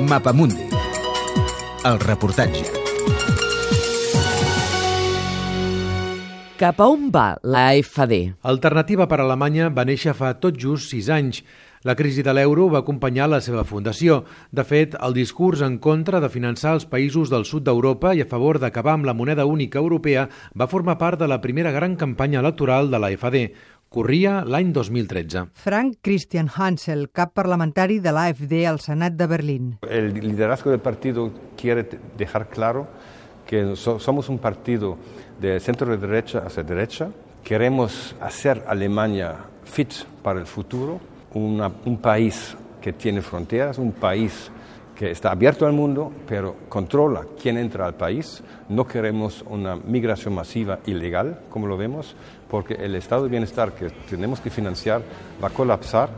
Mapamundi. El reportatge. Cap a on va l'AFD? Alternativa per Alemanya va néixer fa tot just sis anys. La crisi de l'euro va acompanyar la seva fundació. De fet, el discurs en contra de finançar els països del sud d'Europa i a favor d'acabar amb la moneda única europea va formar part de la primera gran campanya electoral de l'AFD. Corria l'any 2013. Frank Christian Hansel, cap parlamentari de l'AFD al Senat de Berlín. El liderazgo del partido quiere dejar claro que somos un partido de centro de derecha hacia derecha. Queremos hacer Alemania fit para el futuro una, un país que tiene fronteras, un país que está abierto al mundo, pero controla quién entra al país. No queremos una migración masiva ilegal, como lo vemos, porque el estado de bienestar que tenemos que financiar va a colapsar.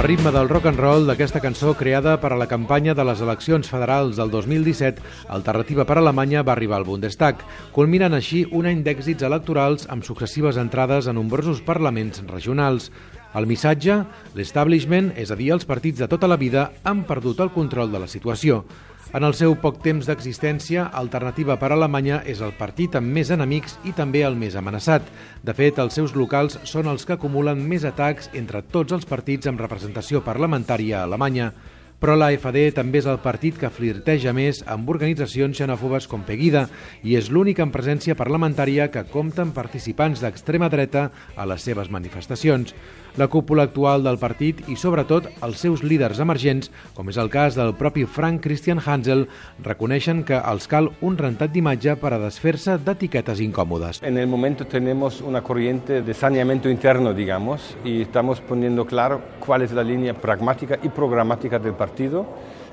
A ritme del rock and roll d'aquesta cançó creada per a la campanya de les eleccions federals del 2017, Alternativa per Alemanya va arribar al Bundestag, culminant així un any d'èxits electorals amb successives entrades a nombrosos parlaments regionals. El missatge, l'establishment, és a dir, els partits de tota la vida, han perdut el control de la situació. En el seu poc temps d'existència, Alternativa per Alemanya és el partit amb més enemics i també el més amenaçat. De fet, els seus locals són els que acumulen més atacs entre tots els partits amb representació parlamentària a Alemanya. Però l'AFD també és el partit que flirteja més amb organitzacions xenòfobes com Pegida i és l'únic en presència parlamentària que compta amb participants d'extrema dreta a les seves manifestacions. La cúpula actual del partit i, sobretot, els seus líders emergents, com és el cas del propi Frank Christian Hansel, reconeixen que els cal un rentat d'imatge per a desfer-se d'etiquetes incòmodes. En el moment tenemos una corriente de saneamiento interno, digamos, y estamos poniendo claro cuál es la línea pragmática y programática del partido partido.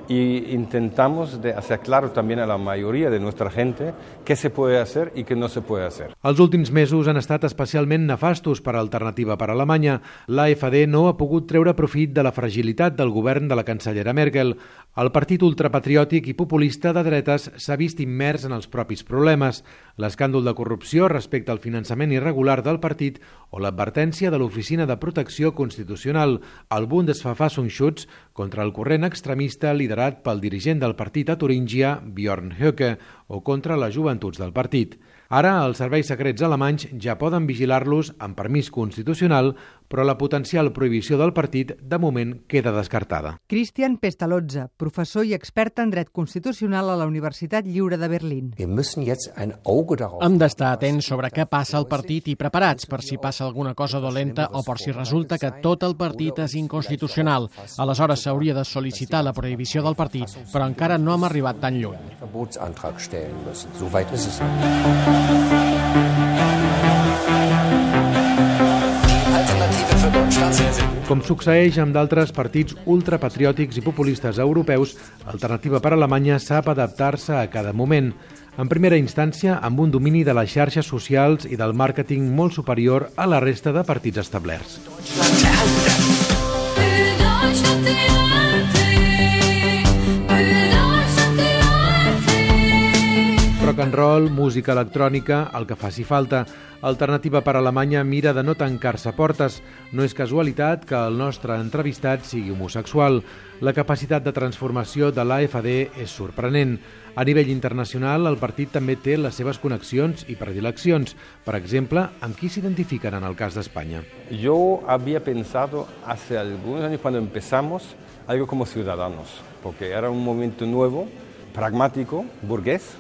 Y intentamos de hacer claro también a la mayoría de nuestra gente qué se puede hacer y qué no se puede hacer. Els últims mesos han estat especialment nefastos per a Alternativa per a Alemanya. L'AFD no ha pogut treure profit de la fragilitat del govern de la cancellera Merkel. El partit ultrapatriòtic i populista de dretes s'ha vist immers en els propis problemes, l'escàndol de corrupció respecte al finançament irregular del partit o l'advertència de l'Oficina de Protecció Constitucional, el Bundesverfassungsschutz, contra el corrent extremista liderat pel dirigent del partit a Turíngia, Björn Höcke, o contra les joventuts del partit. Ara, els serveis secrets alemanys ja poden vigilar-los amb permís constitucional, però la potencial prohibició del partit de moment queda descartada. Christian Pestalozza, professor i expert en dret constitucional a la Universitat Lliure de Berlín. Hem d'estar atents sobre què passa al partit i preparats per si passa alguna cosa dolenta o per si resulta que tot el partit és inconstitucional. Aleshores s'hauria de sol·licitar la prohibició del partit, però encara no hem arribat tan lluny. Soweit ist es. Com succeeix amb d'altres partits ultrapatriòtics i populistes europeus, Alternativa per Alemanya sap adaptar-se a cada moment. En primera instància, amb un domini de les xarxes socials i del màrqueting molt superior a la resta de partits establerts. Rock and roll, música electrònica, el que faci falta. Alternativa per Alemanya mira de no tancar-se portes. No és casualitat que el nostre entrevistat sigui homosexual. La capacitat de transformació de l'AFD és sorprenent. A nivell internacional, el partit també té les seves connexions i predileccions. Per exemple, amb qui s'identifiquen en el cas d'Espanya? Yo había pensado hace algunos años cuando empezamos algo como ciudadanos, porque era un movimiento nuevo, pragmático, burgués,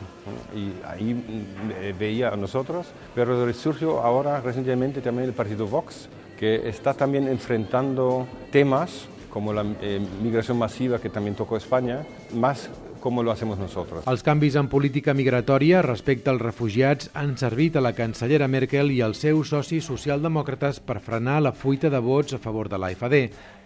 y ahí mm, veía a nosotros, pero resurgió ahora recientemente también el partido Vox, que está también enfrentando temas como la eh, migración masiva que también tocó España, más com lo hacemos nosotros. Els canvis en política migratòria respecte als refugiats han servit a la cancellera Merkel i als seus socis socialdemòcrates per frenar la fuita de vots a favor de l'AFD.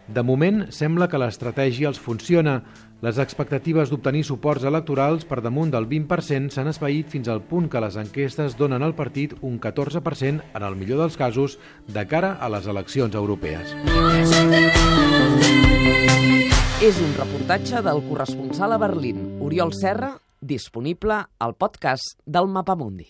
De moment, sembla que l'estratègia els funciona. Les expectatives d'obtenir suports electorals per damunt del 20% s'han esvaït fins al punt que les enquestes donen al partit un 14% en el millor dels casos de cara a les eleccions europees. És un reportatge del corresponsal a Berlín, Oriol Serra, disponible al podcast del Mapamundi.